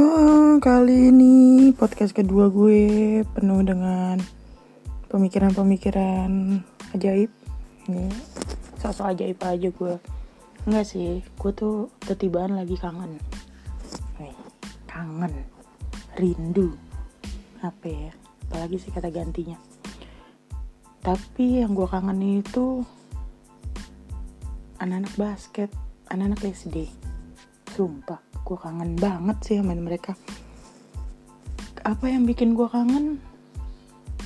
Oh, kali ini podcast kedua gue penuh dengan pemikiran-pemikiran ajaib. Ini sosok ajaib aja gue. Enggak sih, gue tuh ketibaan lagi kangen. Nih, kangen, rindu. Apa ya? Apalagi sih kata gantinya. Tapi yang gue kangen itu anak-anak basket, anak-anak SD. Sumpah, gue kangen banget sih sama mereka. Apa yang bikin gue kangen?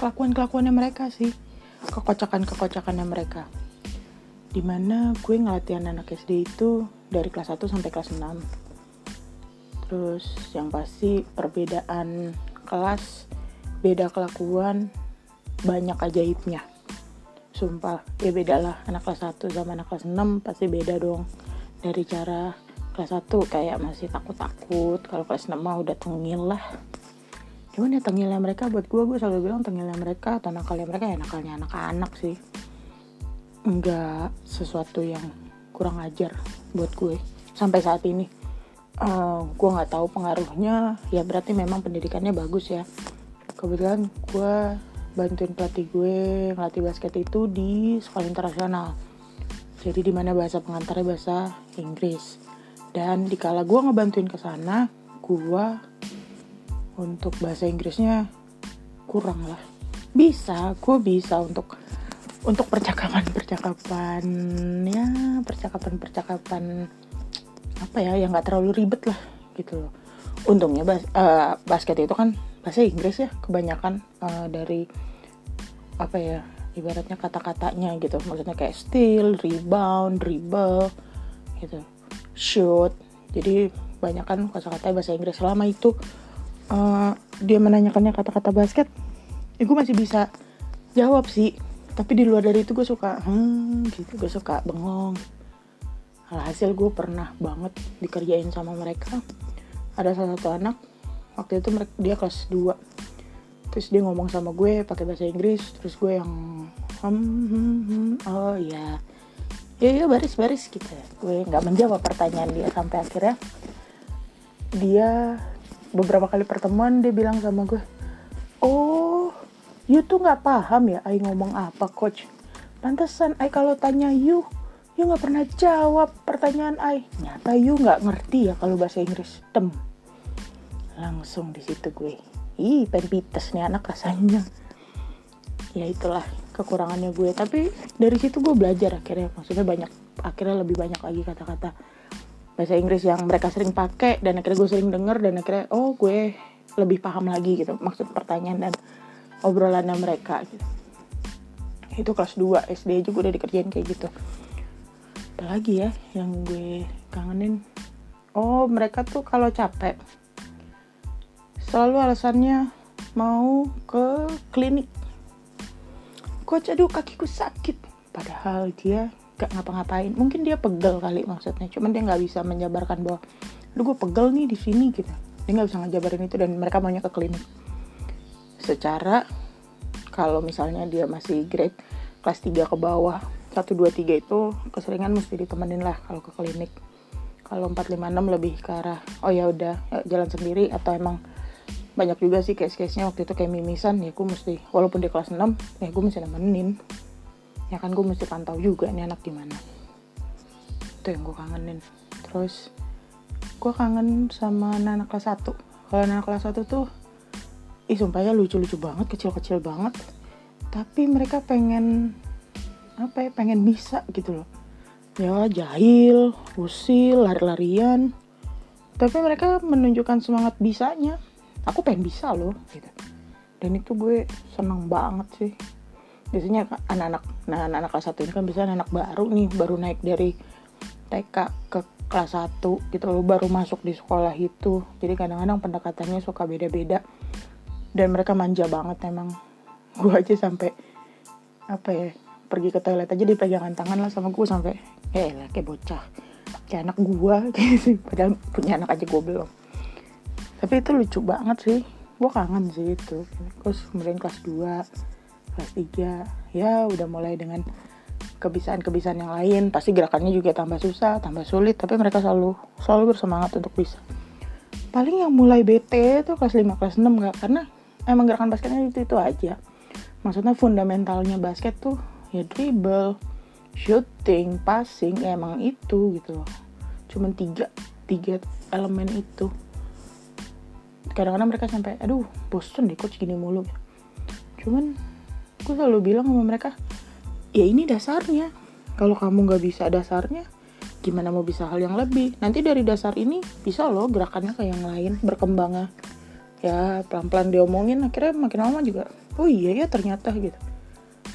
Kelakuan-kelakuannya mereka sih. Kekocakan-kekocakannya mereka. Di mana gue ngelatih anak SD itu dari kelas 1 sampai kelas 6. Terus yang pasti perbedaan kelas, beda kelakuan, banyak ajaibnya sumpah ya beda lah anak kelas 1 sama anak kelas 6 pasti beda dong dari cara kelas 1 kayak masih takut-takut kalau kelas 6 mah udah tengil lah. Cuman ya tengilnya mereka buat gue gue selalu bilang tengilnya mereka atau nakalnya mereka ya nakalnya anak-anak sih. Enggak sesuatu yang kurang ajar buat gue sampai saat ini. Uh, gue nggak tahu pengaruhnya. Ya berarti memang pendidikannya bagus ya. Kebetulan gue bantuin pelatih gue ngelatih basket itu di sekolah internasional. Jadi di mana bahasa pengantarnya bahasa Inggris dan dikala gue ngebantuin ke sana gue untuk bahasa Inggrisnya kurang lah. Bisa gue bisa untuk untuk percakapan percakapan ya percakapan percakapan apa ya yang nggak terlalu ribet lah gitu. Loh untungnya bas uh, basket itu kan bahasa Inggris ya kebanyakan uh, dari apa ya ibaratnya kata-katanya gitu. Maksudnya kayak steal, rebound, dribble gitu, shoot. Jadi banyak kan kata-kata bahasa Inggris selama itu uh, dia menanyakannya kata-kata basket, ya gue masih bisa jawab sih. Tapi di luar dari itu gue suka, hmm gitu, gue suka bengong. Alhasil gue pernah banget dikerjain sama mereka. Ada salah satu anak waktu itu dia kelas 2 terus dia ngomong sama gue pakai bahasa Inggris terus gue yang hmm, hmm, hmm, oh ya ya ya baris baris gitu gue nggak menjawab pertanyaan dia sampai akhirnya dia beberapa kali pertemuan dia bilang sama gue oh you tuh nggak paham ya I ngomong apa coach? Pantesan I kalau tanya you you nggak pernah jawab pertanyaan I nyata you nggak ngerti ya kalau bahasa Inggris. Tem. Langsung di situ gue ih penpites nih anak rasanya. Ya itulah kekurangannya gue. Tapi dari situ gue belajar akhirnya. Maksudnya banyak akhirnya lebih banyak lagi kata-kata bahasa Inggris yang mereka sering pakai dan akhirnya gue sering denger dan akhirnya oh gue lebih paham lagi gitu maksud pertanyaan dan obrolannya mereka gitu. Itu kelas 2 SD juga udah dikerjain kayak gitu. Apalagi ya yang gue kangenin? Oh mereka tuh kalau capek selalu alasannya mau ke klinik coach aduh kakiku sakit. Padahal dia gak ngapa-ngapain. Mungkin dia pegel kali maksudnya. Cuman dia nggak bisa menjabarkan bahwa lu gue pegel nih di sini gitu. Dia nggak bisa ngejabarin itu dan mereka maunya ke klinik. Secara kalau misalnya dia masih grade kelas 3 ke bawah 1, 2, 3 itu keseringan mesti ditemenin lah kalau ke klinik. Kalau 4, 5, 6 lebih ke arah oh ya udah jalan sendiri atau emang banyak juga sih case-case-nya. Waktu itu kayak mimisan ya gue mesti walaupun di kelas 6 ya gue mesti nemenin. Ya kan gue mesti pantau juga nih anak gimana. Itu yang gue kangenin. Terus gue kangen sama anak, -anak kelas 1 kalau anak kelas 1 tuh ih sumpahnya lucu-lucu banget kecil-kecil banget. Tapi mereka pengen apa ya pengen bisa gitu loh. Ya jahil usil lari-larian. Tapi mereka menunjukkan semangat bisanya aku pengen bisa loh gitu. Dan itu gue seneng banget sih. Biasanya anak-anak nah anak-anak kelas satu ini kan biasanya anak baru nih baru naik dari TK ke kelas 1 gitu loh baru masuk di sekolah itu. Jadi kadang-kadang pendekatannya suka beda-beda. Dan mereka manja banget emang. Gue aja sampai apa ya pergi ke toilet aja dipegangan tangan lah sama gue sampai eh lah kayak bocah kayak anak gue gitu. Padahal punya anak aja gue belum tapi itu lucu banget sih. Gue kangen sih itu. Terus kemudian kelas 2 kelas 3 ya udah mulai dengan kebiasaan-kebiasaan yang lain. Pasti gerakannya juga tambah susah tambah sulit tapi mereka selalu selalu bersemangat untuk bisa. Paling yang mulai bete itu kelas 5 kelas 6 nggak karena emang gerakan basketnya itu itu aja. Maksudnya fundamentalnya basket tuh ya dribble shooting passing ya emang itu gitu. Loh cuman tiga tiga elemen itu kadang-kadang mereka sampai aduh bosen deh coach gini mulu. Cuman gue selalu bilang sama mereka ya ini dasarnya. Kalau kamu nggak bisa dasarnya gimana mau bisa hal yang lebih? Nanti dari dasar ini bisa loh gerakannya kayak yang lain berkembangnya. Ya pelan-pelan diomongin akhirnya makin lama juga oh iya ya ternyata gitu.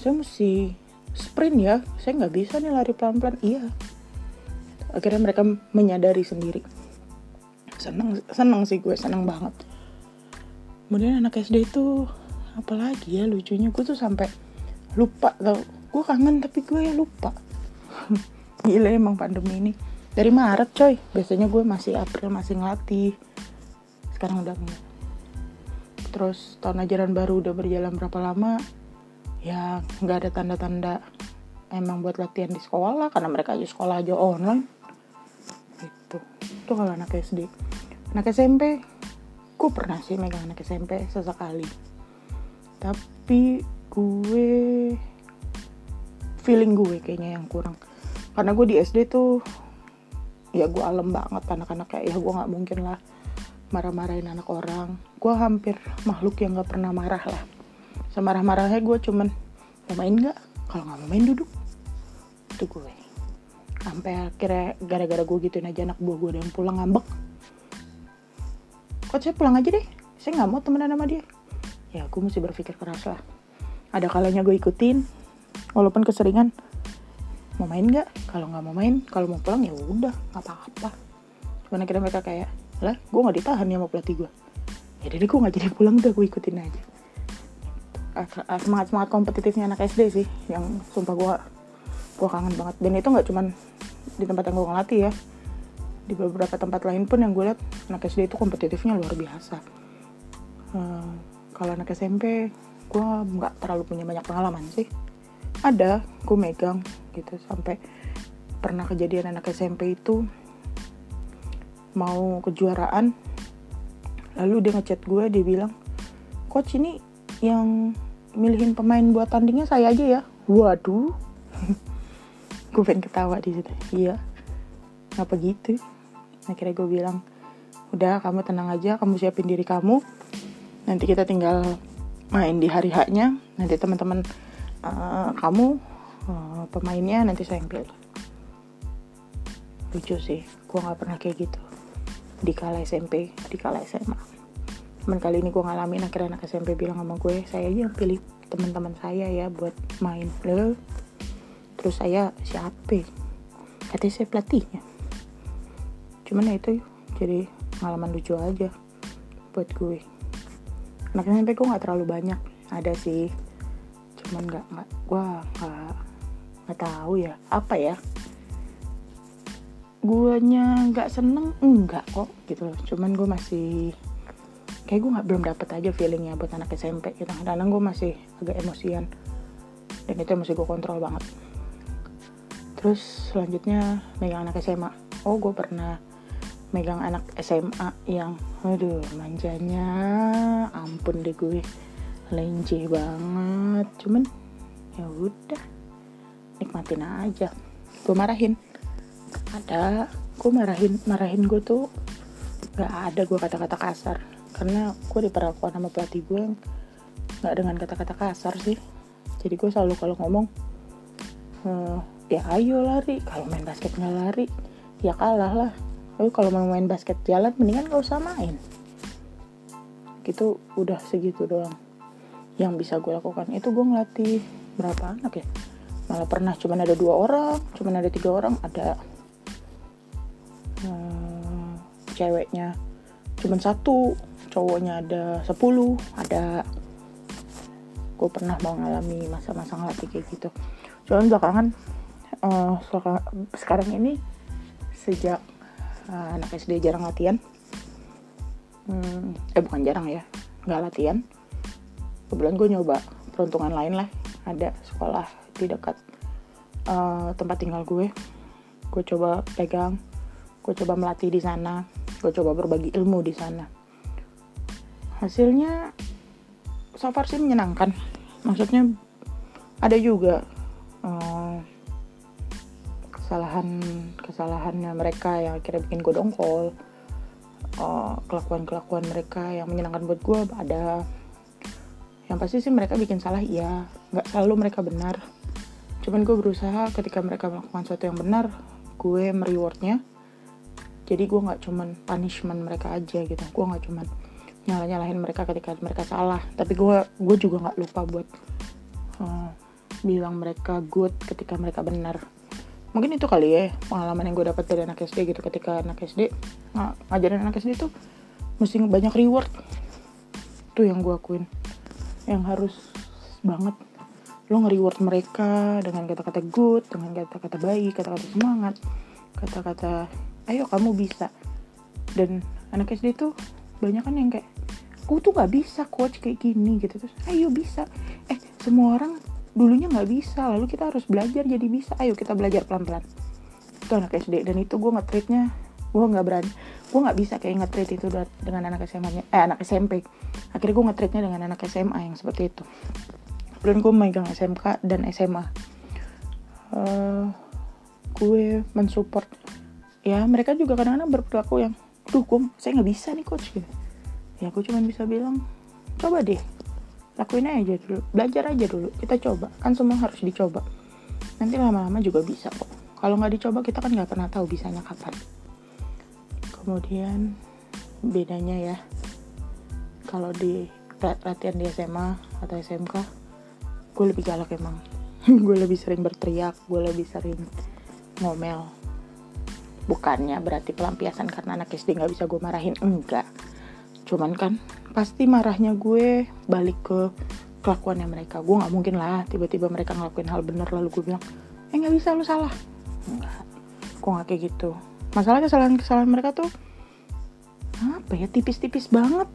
Saya mesti sprint ya saya nggak bisa nih lari pelan-pelan. Iya. Akhirnya mereka menyadari sendiri seneng seneng sih gue seneng banget. Kemudian anak SD itu apalagi ya lucunya gue tuh sampai lupa tau. Gue kangen tapi gue lupa. Gila emang pandemi ini. Dari Maret coy. Biasanya gue masih April masih ngelatih. Sekarang udah enggak. Terus tahun ajaran baru udah berjalan berapa lama ya nggak ada tanda-tanda emang buat latihan di sekolah karena mereka aja sekolah aja online. Itu itu kalau anak SD anak SMP gue pernah sih megang anak SMP sesekali. Tapi gue feeling gue kayaknya yang kurang. Karena gue di SD tuh ya gue alem banget anak-anak kayak ya gue nggak mungkin lah marah-marahin anak orang. Gue hampir makhluk yang nggak pernah marah lah. Semarah-marahnya gue cuman mau main nggak? Kalau nggak mau main duduk. Itu gue. Sampai akhirnya gara-gara gue gituin aja anak buah gue yang pulang ngambek kok saya pulang aja deh? Saya nggak mau temenan sama dia. Ya gue mesti berpikir keras lah. Ada kalanya gue ikutin. Walaupun keseringan. Mau main nggak? Kalau nggak mau main kalau mau pulang ya udah nggak apa-apa. Cuman akhirnya mereka kayak lah gue nggak ditahan ya mau pelatih gue ya jadi gue nggak jadi pulang udah gue ikutin aja. Semangat semangat kompetitifnya anak SD sih yang sumpah gue gue kangen banget. Dan itu nggak cuman di tempat yang gue ngelatih ya di beberapa tempat lain pun yang gue lihat anak SD itu kompetitifnya luar biasa. Uh, kalau anak SMP gue nggak terlalu punya banyak pengalaman sih. Ada gue megang gitu sampai pernah kejadian anak SMP itu mau kejuaraan lalu dia ngechat gue dia bilang coach ini yang milihin pemain buat tandingnya saya aja ya. Waduh. Gue pengen ketawa di situ. Iya. Ngapa gitu akhirnya gue bilang udah kamu tenang aja kamu siapin diri kamu. Nanti kita tinggal main di hari haknya nanti teman-teman uh, kamu uh, pemainnya nanti saya yang pilih. Lucu sih gue nggak pernah kayak gitu. Di kala SMP di kala SMA cuman kali ini gue ngalamin akhirnya anak SMP bilang sama gue saya aja yang pilih teman-teman saya ya buat main. Lalu, terus saya siapa? Katanya saya pelatihnya cuman ya itu jadi pengalaman lucu aja buat gue. Anak SMP gue nggak terlalu banyak ada sih. Cuman nggak nggak gue nggak nggak tahu ya apa ya? Guanya nggak seneng enggak kok gitu cuman gue masih kayak gue nggak belum dapet aja feelingnya buat anak SMP gitu. Kadang gue masih agak emosian dan itu masih gue kontrol banget. Terus selanjutnya megang anak SMA oh gue pernah megang anak SMA yang aduh manjanya ampun deh gue. Lenje banget cuman ya udah nikmatin aja. Gue marahin. Ada gue marahin marahin gue tuh nggak ada gue kata-kata kasar. Karena gue diperlakukan sama pelatih gue nggak dengan kata-kata kasar sih. Jadi gue selalu kalau ngomong uh, ya ayo lari. Kalau main basket nggak lari ya kalah lah tapi kalau mau main basket jalan mendingan gak usah main. Gitu udah segitu doang yang bisa gue lakukan. Itu gue ngelatih berapa anak ya? Malah pernah cuman ada dua orang cuman ada tiga orang ada hmm, ceweknya cuman satu cowoknya ada sepuluh ada gue pernah mengalami masa-masa ngelatih kayak gitu. Cuman belakangan uh, sekarang ini sejak uh, anak SD jarang latihan. Hmm, eh bukan jarang ya nggak latihan. Kebetulan gue nyoba peruntungan lain lah ada sekolah di dekat uh, tempat tinggal gue. Gue coba pegang gue coba melatih di sana gue coba berbagi ilmu di sana. Hasilnya so far sih menyenangkan. Maksudnya ada juga uh, kesalahan kesalahannya mereka yang akhirnya bikin gue dongkol. Uh, kelakuan kelakuan mereka yang menyenangkan buat gue ada. Yang pasti sih mereka bikin salah iya. Nggak selalu mereka benar. Cuman gue berusaha ketika mereka melakukan sesuatu yang benar gue merewardnya. Jadi gue nggak cuman punishment mereka aja gitu. Gue nggak cuman nyalah nyalahin mereka ketika mereka salah. Tapi gue gue juga nggak lupa buat uh, bilang mereka good ketika mereka benar mungkin itu kali ya pengalaman yang gue dapat dari anak SD gitu ketika anak SD ng ngajarin anak SD tuh mesti banyak reward tuh yang gue akuin. Yang harus banget. Lo nge-reward mereka dengan kata-kata good dengan kata-kata baik kata-kata semangat kata-kata ayo kamu bisa. Dan anak SD tuh banyak kan yang kayak aku tuh nggak bisa coach kayak gini gitu. Terus ayo bisa. Eh semua orang dulunya nggak bisa lalu kita harus belajar jadi bisa. Ayo kita belajar pelan-pelan. Itu anak SD dan itu gue nge-treatnya gue nggak berani gue nggak bisa kayak nge-treat itu dengan anak SMA nya eh anak SMP akhirnya gue nge-treatnya dengan anak SMA yang seperti itu. Dan gue megang SMK dan SMA uh, eh, gue mensupport. Ya mereka juga kadang-kadang berperilaku yang duh gue saya nggak bisa nih coach gitu ya aku cuma bisa bilang coba deh lakuin aja dulu. Belajar aja dulu. Kita coba. Kan semua harus dicoba. Nanti lama-lama juga bisa kok. Kalau nggak dicoba kita kan nggak pernah tahu bisanya kapan. Kemudian bedanya ya. Kalau di latihan di SMA atau SMK gue lebih galak emang. Gue lebih sering berteriak gue lebih sering ngomel. Bukannya berarti pelampiasan karena anak SD nggak bisa gue marahin. Enggak cuman kan pasti marahnya gue balik ke kelakuannya mereka. Gue nggak mungkin lah tiba-tiba mereka ngelakuin hal bener lalu gue bilang eh nggak bisa lu salah. Enggak gue nggak kayak gitu? Masalah kesalahan-kesalahan mereka tuh apa ya? Tipis-tipis banget.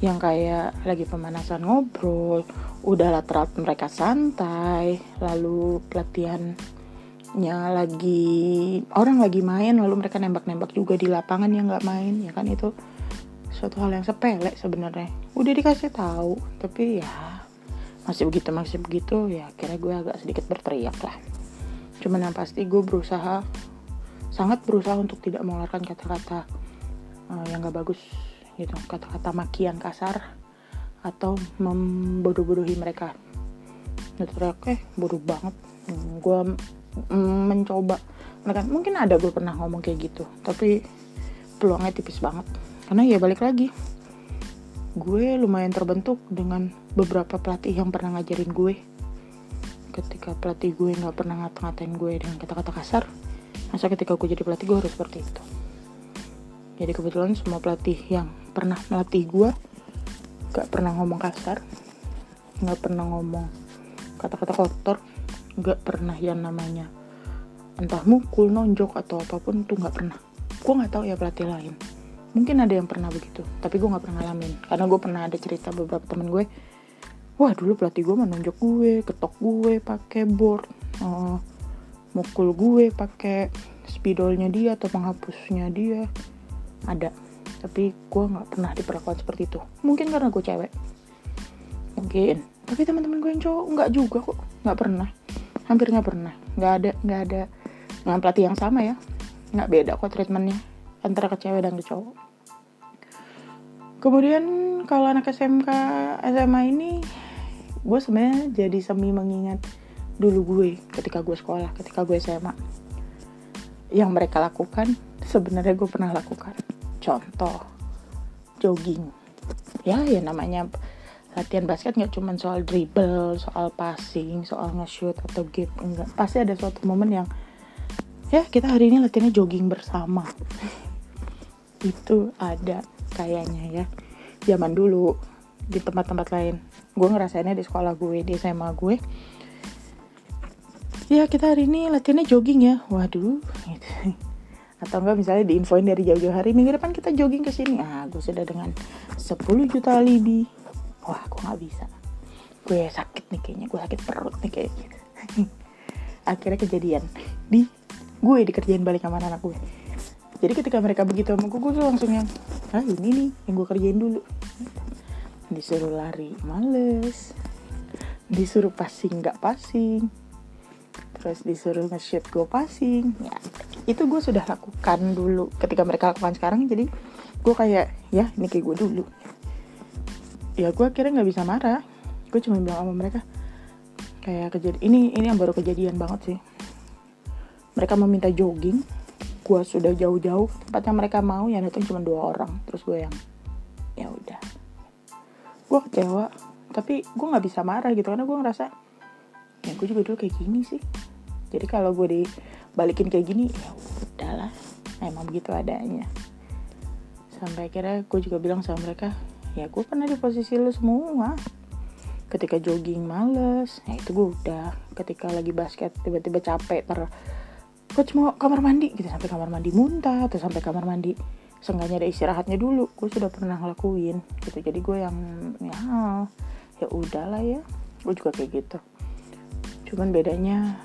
Yang kayak lagi pemanasan ngobrol udah lateral mereka santai lalu pelatihannya lagi orang lagi main lalu mereka nembak-nembak juga di lapangan yang nggak main ya kan itu suatu hal yang sepele sebenarnya. Udah dikasih tahu tapi ya masih begitu masih begitu ya kira gue agak sedikit berteriak lah. Cuman yang pasti gue berusaha sangat berusaha untuk tidak mengeluarkan kata-kata uh, yang gak bagus gitu. Kata-kata makian kasar atau membodoh-bodohi mereka. Teriak eh bodoh banget. Hmm, gue mencoba. Mereka mungkin ada gue pernah ngomong kayak gitu tapi peluangnya tipis banget karena ya balik lagi gue lumayan terbentuk dengan beberapa pelatih yang pernah ngajarin gue. Ketika pelatih gue nggak pernah ngata-ngatain gue dengan kata-kata kasar masa ketika gue jadi pelatih gue harus seperti itu. Jadi kebetulan semua pelatih yang pernah melatih gue gak pernah ngomong kasar nggak pernah ngomong kata-kata kotor nggak pernah yang namanya entah mukul nonjok atau apa pun tuh nggak pernah. Gue nggak tahu ya pelatih lain mungkin ada yang pernah begitu tapi gue nggak pernah ngalamin. Karena gue pernah ada cerita beberapa temen gue wah dulu pelatih gue menunjuk gue ketok gue pakai board uh, mukul gue pakai spidolnya dia atau penghapusnya dia. Ada tapi gue nggak pernah diperlakukan seperti itu. Mungkin karena gue cewek. Mungkin. Tapi teman-teman gue yang cowok nggak juga kok. Nggak pernah. Hampir nggak pernah. Nggak ada nggak ada. Dengan pelatih yang sama ya nggak beda kok treatmentnya antara ke cewek dan ke cowok. Kemudian kalau anak SMK SMA ini gue sebenarnya jadi semi mengingat dulu gue ketika gue sekolah ketika gue SMA yang mereka lakukan sebenarnya gue pernah lakukan. Contoh jogging. Ya ya namanya latihan basket nggak cuma soal dribble soal passing soal nge-shoot atau game enggak. Pasti ada suatu momen yang ya kita hari ini latihannya jogging bersama itu ada kayaknya ya zaman dulu di tempat-tempat lain. Gue ngerasainnya di sekolah gue di SMA gue. Ya kita hari ini latihannya jogging ya. Waduh gitu. atau enggak misalnya diinfoin dari jauh-jauh hari minggu depan kita jogging ke sini. Ah gue sudah dengan 10 juta alibi. Wah gue nggak bisa. Gue sakit nih kayaknya gue sakit perut nih kayak gitu. Akhirnya kejadian. Di gue dikerjain balik sama anak gue jadi ketika mereka begitu sama gue gue langsung yang ah ini nih yang gue kerjain dulu. Disuruh lari males. Disuruh passing nggak passing. Terus disuruh nge-shoot gue passing. Ya itu gue sudah lakukan dulu ketika mereka lakukan sekarang. Jadi gue kayak ya ini kayak gue dulu. Ya gue akhirnya nggak bisa marah. Gue cuma bilang sama mereka kayak kejadian ini ini yang baru kejadian banget sih. Mereka meminta jogging gue sudah jauh-jauh tempat yang mereka mau yang datang cuma dua orang. Terus gue yang ya udah. Gue kecewa tapi gue nggak bisa marah gitu karena gue ngerasa ya gue juga dulu kayak gini sih. Jadi kalau gue dibalikin kayak gini ya udahlah emang begitu adanya. Sampai akhirnya gue juga bilang sama mereka ya gue pernah di posisi lu semua. Ketika jogging males ya itu gue udah. Ketika lagi basket tiba-tiba capek ter coach mau kamar mandi gitu. Sampai kamar mandi muntah atau sampai kamar mandi seenggaknya ada istirahatnya dulu. Gue sudah pernah ngelakuin gitu. Jadi gue yang ya ya udahlah ya. Gue juga kayak gitu. Cuman bedanya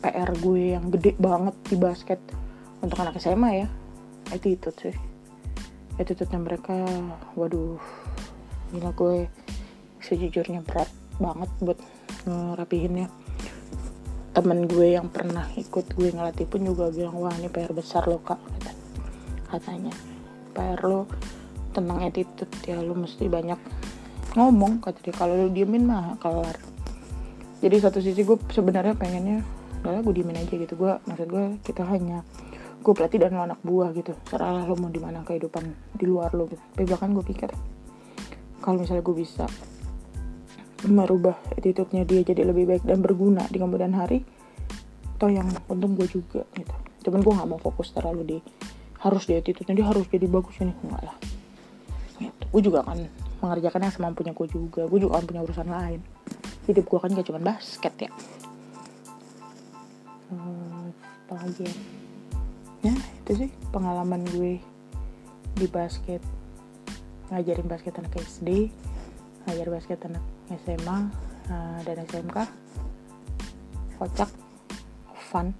PR gue yang gede banget di basket untuk anak SMA ya itu itu sih attitude-nya mereka waduh gila gue sejujurnya berat banget buat ngerapihinnya temen gue yang pernah ikut gue ngelatih pun juga bilang wah ini PR besar lo kak katanya. PR lo tentang attitude ya lo mesti banyak ngomong kata dia. Kalau lo diemin mah kelar. Jadi satu sisi gue sebenarnya pengennya udah gue diemin aja gitu. Gue maksud gue kita hanya gue pelatih dan lo anak buah gitu. Serahlah lo mau di mana kehidupan di luar lo gitu. Tapi bahkan gue pikir kalau misalnya gue bisa merubah attitude-nya dia jadi lebih baik dan berguna di kemudian hari toh yang untung gue juga gitu. Cuman gue nggak mau fokus terlalu di harus di attitude-nya dia harus jadi bagus ini enggak lah. Gitu. gue juga akan mengerjakan yang semampunya gue juga. Gue juga akan punya urusan lain. Hidup gue kan gak cuma basket ya. Hmm, apa lagi ya? Ya itu sih pengalaman gue di basket ngajarin basket anak SD ngajar basket anak SMA uh, dan SMK kocak fun.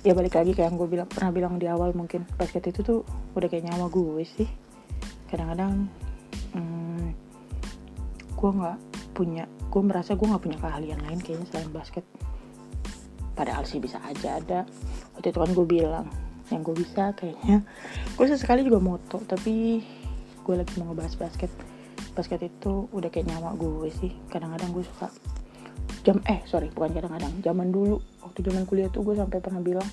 Ya balik lagi kayak yang gue bilang pernah bilang di awal mungkin basket itu tuh udah kayak nyawa gue sih. Kadang-kadang hmm, gue nggak punya gue merasa gue nggak punya keahlian lain kayaknya selain basket. Padahal sih bisa aja ada. Waktu itu kan gue bilang yang gue bisa kayaknya gue sesekali juga moto tapi gue lagi mau ngebahas basket basket itu udah kayak nyawa gue sih. Kadang-kadang gue suka jam eh sorry bukan kadang-kadang zaman dulu. Waktu zaman kuliah tuh gue sampai pernah bilang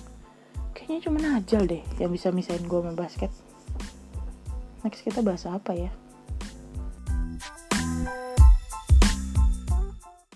kayaknya cuma Najal deh yang bisa misain gue sama basket. Next kita bahas apa ya